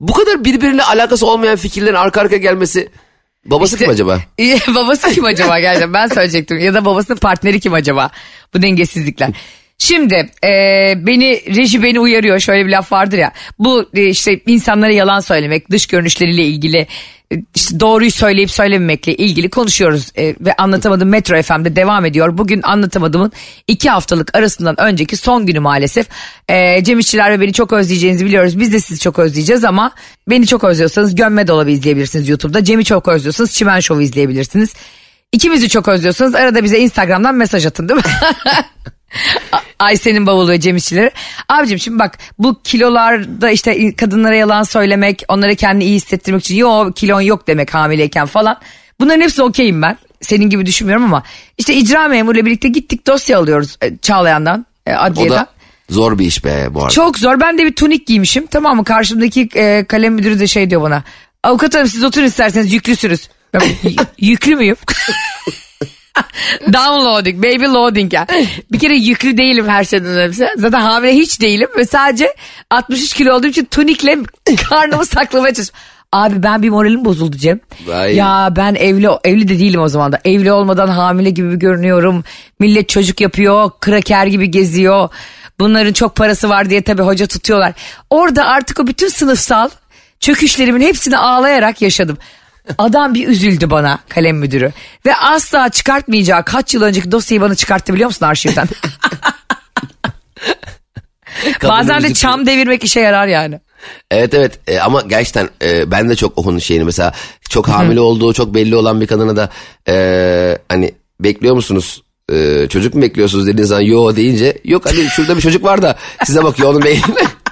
bu kadar birbirine alakası olmayan fikirlerin arka arkaya gelmesi Babası kim acaba? babası kim acaba gerçekten ben söyleyecektim. Ya da babasının partneri kim acaba? Bu dengesizlikler. Şimdi e, beni reji beni uyarıyor şöyle bir laf vardır ya bu e, işte insanlara yalan söylemek dış görünüşleriyle ilgili e, işte doğruyu söyleyip söylememekle ilgili konuşuyoruz e, ve anlatamadım Metro FM'de devam ediyor. Bugün anlatamadımın iki haftalık arasından önceki son günü maalesef. E, Cem İşçiler ve beni çok özleyeceğinizi biliyoruz. Biz de sizi çok özleyeceğiz ama beni çok özlüyorsanız Gömme Dolabı izleyebilirsiniz YouTube'da. Cem'i çok özlüyorsanız Çimen Show'u izleyebilirsiniz. İkimizi çok özlüyorsanız arada bize Instagram'dan mesaj atın değil mi? Ayşe'nin bavulu ve Cem İşçileri. Abicim şimdi bak bu kilolarda işte kadınlara yalan söylemek, onlara kendini iyi hissettirmek için yok kilon yok demek hamileyken falan. Bunların hepsi okeyim ben. Senin gibi düşünmüyorum ama işte icra memuruyla birlikte gittik dosya alıyoruz e, Çağlayan'dan, e, O adliyeden. da zor bir iş be bu arada. Çok zor. Ben de bir tunik giymişim. Tamam mı? Karşımdaki e, kalem müdürü de şey diyor bana. Avukat hanım siz oturun isterseniz yüklüsünüz. Ben, "Y- yüklü müyüm? Downloading, baby loading ya. Bir kere yüklü değilim her şeyden önce. Zaten hamile hiç değilim ve sadece 63 kilo olduğum için tunikle karnımı saklamaya çalışıyorum. Abi ben bir moralim bozuldu Cem. Vay. Ya ben evli evli de değilim o zaman da. Evli olmadan hamile gibi görünüyorum. Millet çocuk yapıyor, kraker gibi geziyor. Bunların çok parası var diye tabii hoca tutuyorlar. Orada artık o bütün sınıfsal çöküşlerimin hepsini ağlayarak yaşadım. Adam bir üzüldü bana kalem müdürü. Ve asla çıkartmayacağı kaç yıl önceki dosyayı bana çıkarttı biliyor musun arşivden? Bazen de çam devirmek işe yarar yani. Evet evet E, ama gerçekten e, ben de çok onun şeyini mesela çok hamile olduğu çok belli olan bir kadına da e, hani bekliyor musunuz E, çocuk mu bekliyorsunuz dediğiniz zaman yo deyince yok hani şurada bir çocuk var da size bakıyor onun beynine.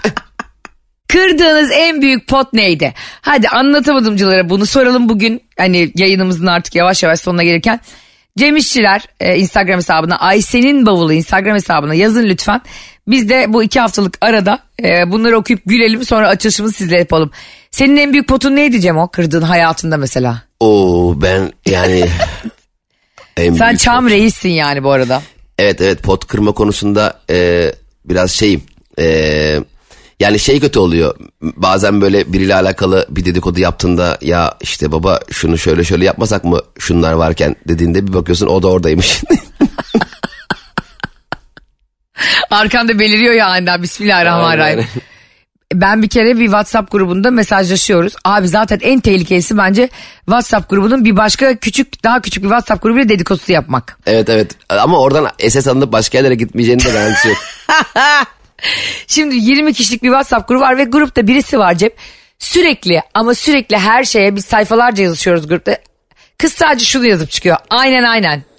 Kırdığınız en büyük pot neydi? Hadi anlatamadımcılara bunu soralım bugün. Hani yayınımızın artık yavaş yavaş sonuna gelirken. Cem İşçiler e, Instagram hesabına Ayşe'nin bavulu Instagram hesabına yazın lütfen. Biz de bu iki haftalık arada e, bunları okuyup gülelim sonra açılışımızı sizle yapalım. Senin en büyük potun neydi Cem o kırdığın hayatında mesela? Oo ben yani en Sen büyük çam pot. reissin yani bu arada. Evet evet pot kırma konusunda e, biraz şeyim. E, yani şey kötü oluyor. Bazen böyle biriyle alakalı bir dedikodu yaptığında ya işte baba şunu şöyle şöyle yapmasak mı şunlar varken dediğinde bir bakıyorsun o da oradaymış. Arkanda beliriyor ya aniden Bismillahirrahmanirrahim. Aynen. Ben bir kere bir WhatsApp grubunda mesajlaşıyoruz. Abi zaten en tehlikelisi bence WhatsApp grubunun bir başka küçük daha küçük bir WhatsApp grubuyla dedikodusu yapmak. evet evet ama oradan SS alınıp başka yerlere gitmeyeceğinin de garantisi yok. Şimdi 20 kişilik bir WhatsApp grubu var ve grupta birisi var Cem. Sürekli ama sürekli her şeye biz sayfalarca yazışıyoruz grupta. Kız sadece şunu yazıp çıkıyor. Aynen aynen.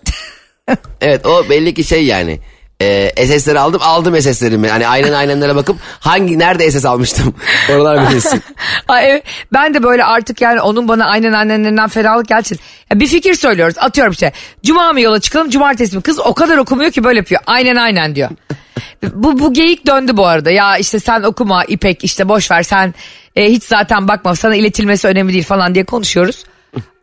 Evet o belli ki şey yani. E, SS'leri aldım aldım SS'lerimi. Hani aynen aynenlere bakıp hangi nerede SS almıştım. Oralar bilirsin. Ben de böyle artık yani onun bana aynen annenlerinden ferahlık gelsin. Ya bir fikir söylüyoruz atıyorum işte. Cuma mı yola çıkalım cumartesi mi? Kız o kadar okumuyor ki böyle yapıyor. Aynen aynen diyor. Bu, bu geyik döndü bu arada. Ya işte sen okuma İpek işte boş ver sen e, hiç zaten bakma sana iletilmesi önemli değil falan diye konuşuyoruz.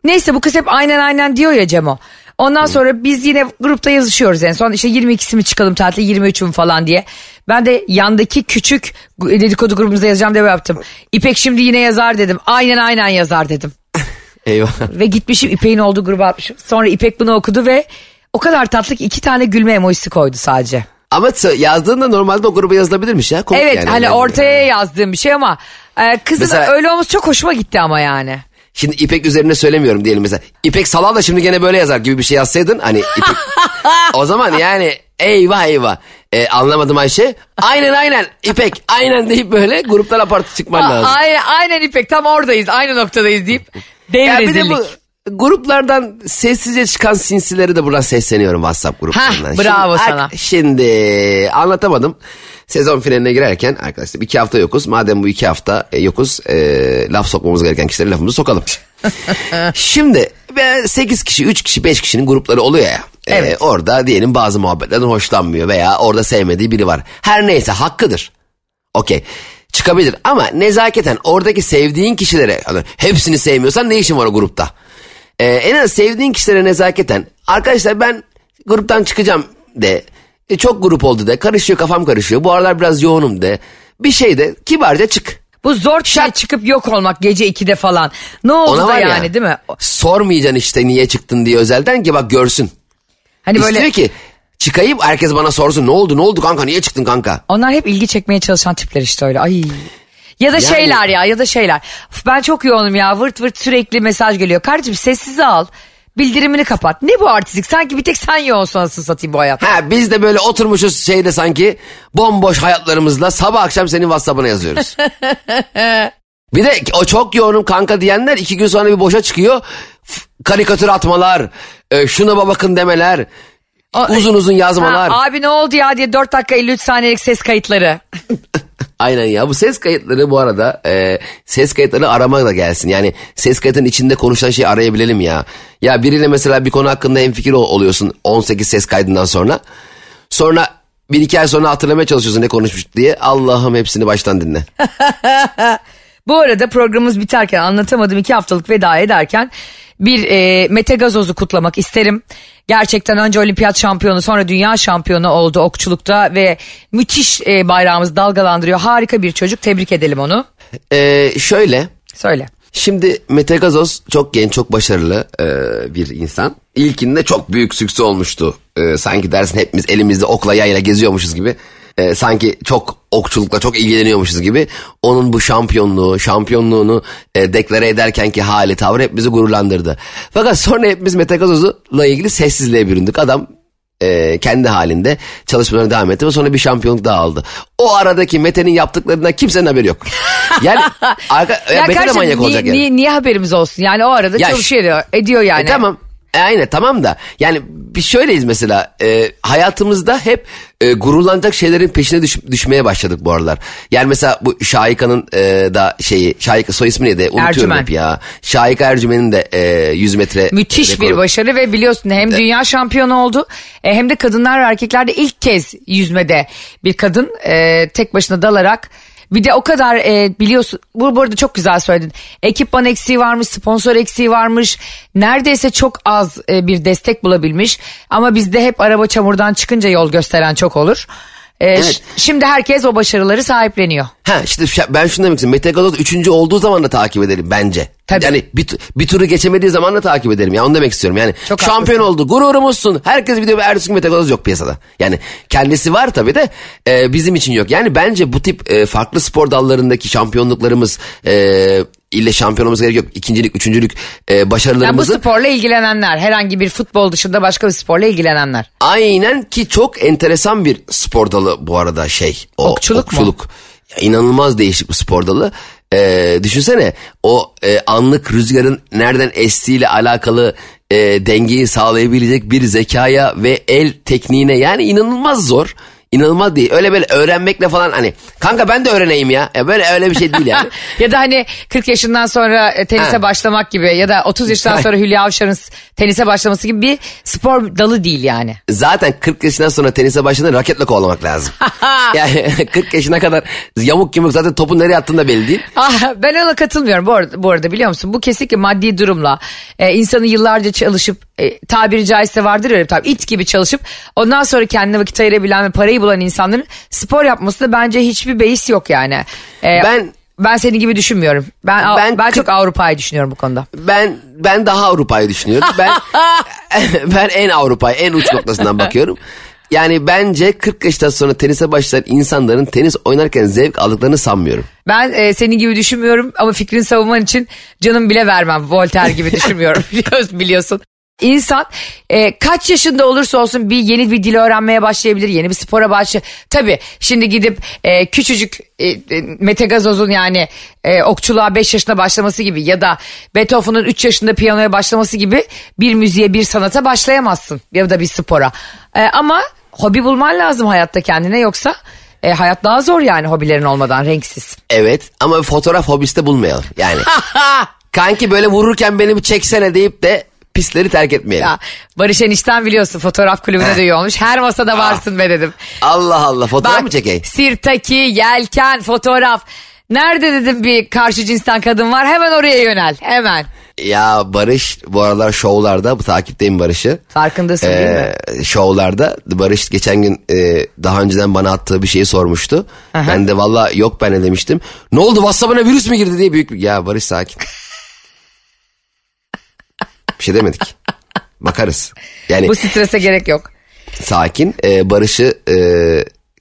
Neyse bu kız hep aynen aynen diyor ya Cemo. Ondan sonra biz yine grupta yazışıyoruz en son işte 22'si mi çıkalım tatil 23 mü falan diye. Ben de yandaki küçük dedikodu grubumuza yazacağım diye yaptım. İpek şimdi yine yazar dedim. Aynen aynen yazar dedim. Eyvah. Ve gitmişim İpek'in olduğu gruba atmışım. Sonra İpek bunu okudu ve o kadar tatlı ki iki tane gülme emojisi koydu sadece. Ama yazdığında normalde o gruba yazılabilirmiş ya. Komik Evet yani. hani Yani- ortaya yazdığım bir şey ama e, kızın Mesela- öyle olması çok hoşuma gitti ama yani. Şimdi İpek üzerine söylemiyorum diyelim mesela. İpek Salal da şimdi gene böyle yazar gibi bir şey yazsaydın. Hani İpek... o zaman yani eyvah eyvah. Ee, anlamadım Ayşe. Aynen aynen İpek aynen deyip böyle gruptan apart çıkman lazım. aynen, aynen İpek tam oradayız aynı noktadayız deyip dev Ya bir de rezillik. bu gruplardan sessizce çıkan sinsileri de buradan sesleniyorum WhatsApp gruplarından. Hah, bravo şimdi, sana. Şimdi anlatamadım. Sezon finaline girerken arkadaşlar iki hafta yokuz. Madem bu iki hafta e, yokuz e, laf sokmamız gereken kişilere lafımızı sokalım. Şimdi 8 kişi, 3 kişi, 5 kişinin grupları oluyor ya. E, Evet. orada diyelim bazı muhabbetlerden hoşlanmıyor veya orada sevmediği biri var. Her neyse hakkıdır. Okey. Çıkabilir ama nezaketen oradaki sevdiğin kişilere hani hepsini sevmiyorsan ne işin var o grupta? Ee, en az sevdiğin kişilere nezaketen arkadaşlar ben gruptan çıkacağım de e, çok grup oldu de karışıyor kafam karışıyor bu aralar biraz yoğunum de bir şey de kibarca çık. Bu zor diye çıkıp yok olmak gece 2'de falan. Ne oldu Ona da yani ya, değil mi? Sormayacaksın işte niye çıktın diye özelden ki bak görsün. Hani böyle İstiyor ki çıkayım herkes bana sorsun ne oldu ne oldu kanka niye çıktın kanka? onlar hep ilgi çekmeye çalışan tipler işte öyle. Ay. Ya da Yani- şeyler ya ya da şeyler. Ben çok yoğunum ya vırt vırt sürekli mesaj geliyor. Kardeşim sessize al. Bildirimini kapat. Ne bu artistlik? Sanki bir tek sen yoğunsun anasını satayım bu hayat. Ha biz de böyle oturmuşuz şeyde sanki bomboş hayatlarımızla sabah akşam senin WhatsApp'ına yazıyoruz. bir de o çok yoğunum kanka diyenler iki gün sonra bir boşa çıkıyor. Karikatür atmalar, e, şuna bakın demeler, O- uzun uzun yazmalar. Ha, abi ne oldu ya diye 4 dakika 53 saniyelik ses kayıtları. Aynen ya bu ses kayıtları bu arada e, ses kayıtları arama da gelsin. Yani ses kayıtının içinde konuşulan şeyi arayabilelim ya. Ya biriyle mesela bir konu hakkında hemfikir ol- oluyorsun 18 ses kaydından sonra. Sonra bir iki ay sonra hatırlamaya çalışıyorsun ne konuşmuş diye. Allah'ım hepsini baştan dinle. Bu arada programımız biterken anlatamadım iki haftalık veda ederken bir e, Mete Gazoz'u kutlamak isterim. Gerçekten önce olimpiyat şampiyonu sonra dünya şampiyonu oldu okçulukta ve müthiş e, bayrağımızı dalgalandırıyor. Harika bir çocuk tebrik edelim onu. E, şöyle Söyle. Şimdi Mete Gazoz çok genç, çok başarılı e, bir insan. İlkinde çok büyük sükse olmuştu. E, sanki dersin hepimiz elimizde okla yayla geziyormuşuz gibi. E, sanki çok okçulukla çok ilgileniyormuşuz gibi. Onun bu şampiyonluğu, şampiyonluğunu e, deklare ederken ki hali tavrı hep bizi gururlandırdı. Fakat sonra hepimiz Mete Gazoz'la ilgili sessizliğe büründük. Adam e, kendi halinde çalışmalarına devam etti ve sonra bir şampiyonluk daha aldı. O aradaki Mete'nin yaptıklarından kimsenin haberi yok. Yani arka, ya Mete de manyak niye, olacak yani. niye, niye haberimiz olsun? Yani o arada Ya çalışıyor ediyor, ediyor yani. E tamam. E, aynen tamam da yani bir şöyleyiz mesela e, hayatımızda hep e, gururlanacak şeylerin peşine düş- düşmeye başladık bu aralar. Yani mesela bu Şahika'nın e, da şeyi Şahika soy ismi neydi unutuyorum Ercümen. hep ya. Şahika Ercümen'in de e, 100 metre Müthiş bir rekoru- başarı ve biliyorsun hem dünya şampiyonu oldu e, hem de kadınlar ve erkeklerde ilk kez yüzmede bir kadın e, tek başına dalarak bir de o kadar e, biliyorsun bu burada çok güzel söyledin. Ekipman eksiği varmış, sponsor eksiği varmış. Neredeyse çok az e, bir destek bulabilmiş. Ama bizde hep araba çamurdan çıkınca yol gösteren çok olur. E, Evet. Şimdi herkes o başarıları sahipleniyor. Ha işte ben şunu demek istiyorum. Mete Gazoz 3. olduğu zaman da takip edelim bence. Tabii. Yani bir, bir turu geçemediği zaman da takip edelim. Ya onu demek istiyorum. Yani Çok şampiyon oldu. Gururumuzsun. Herkes biliyor ve ertesi gün Mete Gazoz yok piyasada. Yani kendisi var tabii de e, bizim için yok. Yani bence bu tip e, farklı spor dallarındaki şampiyonluklarımız e, ile şampiyon olması gerek yok. İkincilik, üçüncülük e, Yani bu başarılarımızı sporla ilgilenenler herhangi bir futbol dışında başka bir sporla ilgilenenler. Aynen ki çok enteresan bir spor dalı bu arada şey. O, Okçuluk mu? okçuluk. Ya, inanılmaz değişik bir spor dalı. Ee, düşünsene o e, anlık rüzgarın nereden estiğiyle alakalı e, dengeyi sağlayabilecek bir zekaya ve el tekniğine yani inanılmaz zor. İnanılmaz değil. Öyle böyle öğrenmekle falan hani kanka ben de öğreneyim ya. ya böyle öyle bir şey değil yani. ya da hani 40 yaşından sonra e, tenise Ha. başlamak gibi ya da 30 yaşından sonra Hülya Avşar'ın tenise başlaması gibi bir spor dalı değil yani. Zaten 40 yaşından sonra tenise başladığında raketle kovalamak lazım. yani 40 yaşına kadar yamuk yumuk zaten topun nereye attığını da belli değil. Ah, ben ona katılmıyorum bu arada, bu arada biliyor musun? Bu kesinlikle maddi durumla e, insanı yıllarca çalışıp e, tabiri caizse vardır öyle tabii it gibi çalışıp ondan sonra kendine vakit ayırabilen ve parayı bulan insanların spor yapmasında bence hiçbir beis yok yani. E, Ben- ben senin gibi düşünmüyorum. Ben ben, Ben çok Avrupa'yı düşünüyorum bu konuda. Ben ben daha Avrupa'yı düşünüyorum. Ben ben en Avrupa'yı en uç noktasından bakıyorum. Yani bence 40 yaştan sonra tenise başlayan insanların tenis oynarken zevk aldıklarını sanmıyorum. Ben e, senin gibi düşünmüyorum ama fikrini savunman için canım bile vermem. Voltaire gibi düşünmüyorum biliyorsun. İnsan e, kaç yaşında olursa olsun bir yeni bir dil öğrenmeye başlayabilir. Yeni bir spora başlayabilir. Tabii şimdi gidip e, küçücük e, e, Mete Gazoz'un yani e, okçuluğa 5 yaşında başlaması gibi ya da Beethoven'ın 3 yaşında piyanoya başlaması gibi bir müziğe bir sanata başlayamazsın. Ya da bir spora. E, ama hobi bulman lazım hayatta kendine yoksa e, hayat daha zor yani hobilerin olmadan renksiz. Evet ama fotoğraf hobisi de bulmayalım. Yani kanki böyle vururken beni bir çeksene deyip de pistleri terk etmeyelim. Ya, Barış Enişten biliyorsun fotoğraf kulübüne de üye olmuş. Her masada varsın be dedim. Allah Allah fotoğraf mı çekeyim? sirtaki, yelken, fotoğraf. Nerede dedim bir karşı cinsten kadın var hemen oraya yönel hemen. Ya Barış bu aralar şovlarda bu takipteyim Barış'ı. Farkındasın değil mi? Ee, şovlarda Barış geçen gün e, daha önceden bana attığı bir şeyi sormuştu. Ben de valla yok ben de demiştim. Ne oldu WhatsApp'ına virüs mü girdi diye büyük bir... Ya Barış sakin. Bir şey demedik. Bakarız. Yani Bu strese gerek yok. sakin. Ee, Barış'ı e,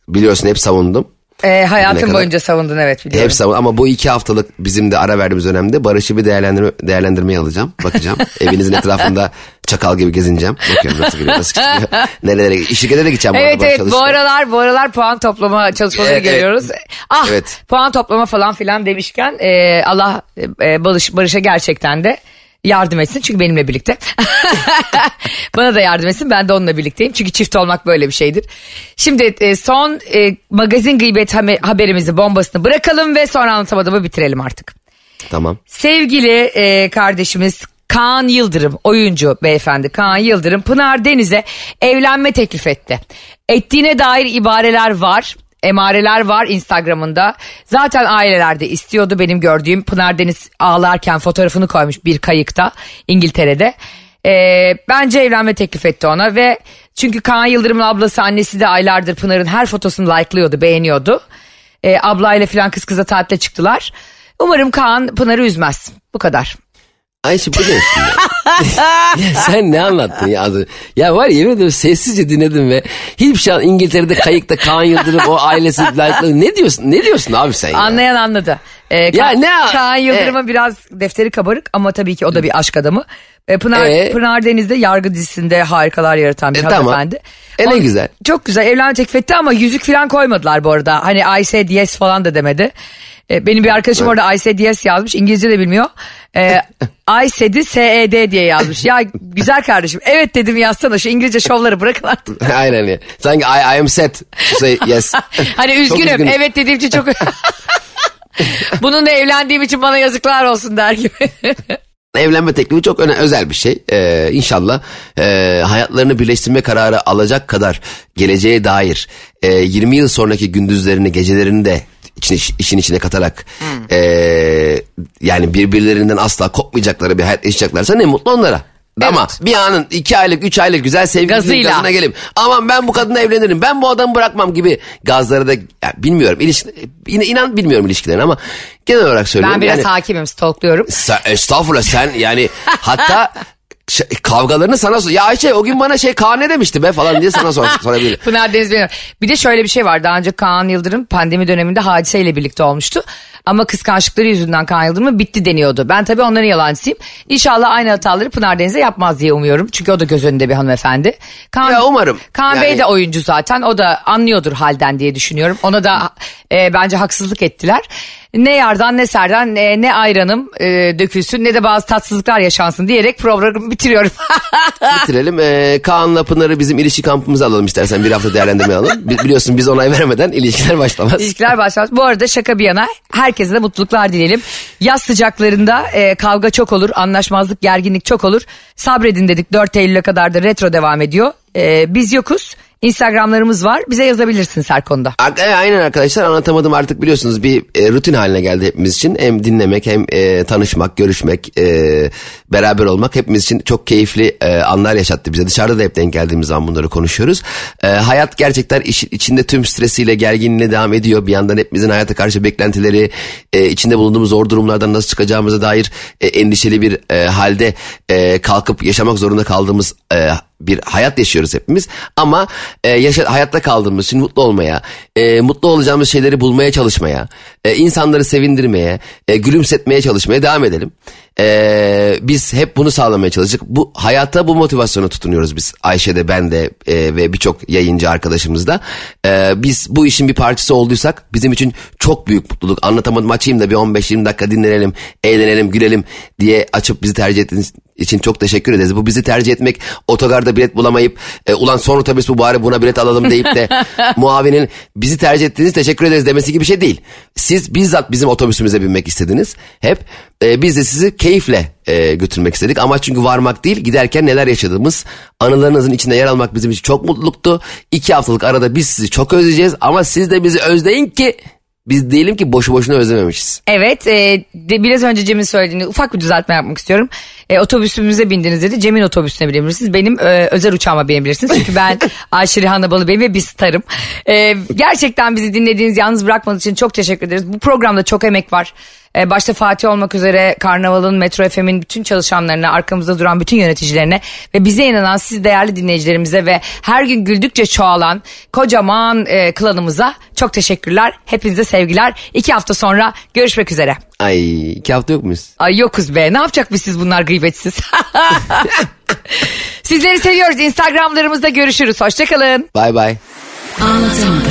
biliyorsun hep savundum. Hayatın kadar? boyunca savundun evet biliyorum. Hep savun ama bu iki haftalık bizim de ara verdiğimiz dönemde Barış'ı bir değerlendirme, değerlendirmeye alacağım. Bakacağım. Evinizin etrafında çakal gibi gezineceğim. Bakıyorum nasıl gidiyor, nasıl çıkıyor. Nerelere, şirkete de gideceğim. Evet evet bu aralar bu aralar puan toplama çalışmaları Evet, evet. görüyoruz. Ah Evet. puan toplama falan filan demişken e, Allah e, Barış, Barış'a gerçekten de yardım etsin çünkü benimle birlikte. Bana da yardım etsin ben de onunla birlikteyim çünkü çift olmak böyle bir şeydir. Şimdi e, son e, magazin gıybet haberimizi bombasını bırakalım ve sonra anlatamadığımı bitirelim artık. Tamam. Sevgili e, kardeşimiz Kaan Yıldırım oyuncu beyefendi Kaan Yıldırım Pınar Deniz'e evlenme teklif etti. Ettiğine dair ibareler var. Emareler var Instagram'ında. Zaten aileler de istiyordu benim gördüğüm. Pınar Deniz ağlarken fotoğrafını koymuş bir kayıkta İngiltere'de. E, bence evlenme teklif etti ona ve çünkü Kaan Yıldırım'ın ablası annesi de aylardır Pınar'ın her fotosunu like'lıyordu beğeniyordu. E, ablayla falan kız kıza tatile çıktılar. Umarım Kaan Pınar'ı üzmez. Bu kadar. Ayşe bu ne şimdi? ya sen ne anlattın ya? önce? Ya var ya yemin ediyorum sessizce dinledim ve hiçbir şey İngiltere'de kayıkta Kaan Yıldırım o ailesi like'ladı. Ne diyorsun? Ne diyorsun abi sen ya? Anlayan anladı. Ee, Ya Ka- ne- Kaan Yıldırım'a biraz defteri kabarık ama tabii ki o da bir aşk adamı. Ee, Pınar, Ee? Pınar Deniz'de yargı dizisinde harikalar yaratan bir E, tamam. hanımefendi. E, ne güzel. Çok güzel evlenme teklif etti ama yüzük falan koymadılar bu arada. Hani I said yes falan da demedi. Ee, benim bir arkadaşım orada I said yes yazmış. İngilizce de bilmiyor. Ee, I said'i S-E-D diye yazmış. Ya güzel kardeşim evet dedim yazsana şu İngilizce şovları bırakın artık. Aynen ya. Sanki I, I am set to say yes. Hani üzgünüm, üzgünüm. evet dediğim için çok... Bununla evlendiğim için bana yazıklar olsun der gibi. Evlenme teklifi çok öne özel bir şey. Ee, inşallah e, hayatlarını birleştirme kararı alacak kadar geleceğe dair e, 20 yıl sonraki gündüzlerini, gecelerini de için, işin içine katarak e, yani birbirlerinden asla kopmayacakları bir hayat yaşayacaklarsa ne mutlu onlara. Ama bir anın iki aylık üç aylık güzel sevgilisinin gazına gelip aman ben bu kadınla evlenirim ben bu adamı bırakmam gibi gazları da ya bilmiyorum ilişki, yine inan bilmiyorum ilişkilerini ama genel olarak söylüyorum. Ben biraz yani, hakimim, stalkluyorum. sen, estağfurullah sen yani hatta kavgalarını sana sor. Ya Ayşe o gün bana şey Kaan ne demişti be falan diye sana sor, sorabilir. Pınar Deniz benim. Bir de şöyle bir şey var. Daha önce Kaan Yıldırım pandemi döneminde hadiseyle birlikte olmuştu. Ama kıskançlıkları yüzünden Kaan Yıldırım'ın bitti deniyordu. Ben tabii onların yalancısıyım. İnşallah aynı hataları Pınar Deniz'e yapmaz diye umuyorum. Çünkü o da göz önünde bir hanımefendi. Kaan, Ya umarım. Kaan Bey Yani- de oyuncu zaten. O da anlıyordur halden diye düşünüyorum. Ona da e, bence haksızlık ettiler. Ne yardan ne serden ne, ne ayranım e, dökülsün ne de bazı tatsızlıklar yaşansın diyerek programı bitiriyorum. Bitirelim. Ee, Kaan'la Pınar'ı bizim ilişki kampımıza alalım istersen bir hafta değerlendirme alalım. Bi- biliyorsun biz onay veremeden ilişkiler başlamaz. İlişkiler başlamaz. Bu arada şaka bir yana herkese de mutluluklar dileyelim. Yaz sıcaklarında e, kavga çok olur, anlaşmazlık, gerginlik çok olur. Sabredin dedik 4 Eylül'e kadar da retro devam ediyor. E, biz yokuz. Instagramlarımız var. Bize yazabilirsiniz her konuda. E, Aynen arkadaşlar anlatamadım artık biliyorsunuz bir e, rutin haline geldi hepimiz için. Hem dinlemek hem e, tanışmak, görüşmek, e, beraber olmak hepimiz için çok keyifli e, anlar yaşattı bize. Dışarıda da hep denk geldiğimiz zaman bunları konuşuyoruz. E, hayat gerçekten iş, içinde tüm stresiyle, gerginliğine devam ediyor. Bir yandan hepimizin hayata karşı beklentileri, e, içinde bulunduğumuz zor durumlardan nasıl çıkacağımıza dair e, endişeli bir e, halde e, kalkıp yaşamak zorunda kaldığımız e, bir hayat yaşıyoruz hepimiz. Ama e, yaşa, hayatta kaldığımız için mutlu olmaya, e, mutlu olacağımız şeyleri bulmaya çalışmaya, e, insanları sevindirmeye, e, gülümsetmeye çalışmaya devam edelim. E, biz hep bunu sağlamaya çalıştık. Bu hayata bu motivasyonu tutunuyoruz biz. Ayşe de ben de e, ve birçok yayıncı arkadaşımız da. E, biz bu işin bir parçası olduysak bizim için çok büyük mutluluk. Anlatamadım açayım da bir 15-20 dakika dinlenelim, eğlenelim, gülelim diye açıp bizi tercih ettiğiniz için çok teşekkür ederiz. Bu bizi tercih etmek otogarda bilet bulamayıp e, ulan son otobüs bu bari buna bilet alalım deyip de muavinin bizi tercih ettiğiniz teşekkür ederiz demesi gibi bir şey değil. Siz bizzat bizim otobüsümüze binmek istediniz. Hep e, biz de sizi keyifle e, götürmek istedik. Ama çünkü varmak değil giderken neler yaşadığımız anılarınızın içinde yer almak bizim için çok mutluluktu. İki haftalık arada biz sizi çok özleyeceğiz ama siz de bizi özleyin ki Biz diyelim ki boşu boşuna özlememişiz. Evet e, de biraz önce Cem'in söylediğini ufak bir düzeltme yapmak istiyorum. E, otobüsümüze bindiniz dedi. Cem'in otobüsüne binebilirsiniz. Benim e, özel uçağıma binebilirsiniz. Çünkü ben Ayşe Rihanna Balıbey ve bir starım. E, gerçekten bizi dinlediğiniz, yalnız bırakmadığınız için çok teşekkür ederiz. Bu programda çok emek var. E, başta Fatih olmak üzere Karnaval'ın, Metro FM'in bütün çalışanlarına, arkamızda duran bütün yöneticilerine ve bize inanan siz değerli dinleyicilerimize ve her gün güldükçe çoğalan kocaman e, klanımıza çok teşekkürler. Hepinize sevgiler. İki hafta sonra görüşmek üzere. Ay iki hafta yok muyuz? Ay yokuz be ne yapacak biz siz bunlar gıybetsiz. Sizleri seviyoruz. Instagramlarımızda görüşürüz. Hoşçakalın. Bay bay. Anlatamadım.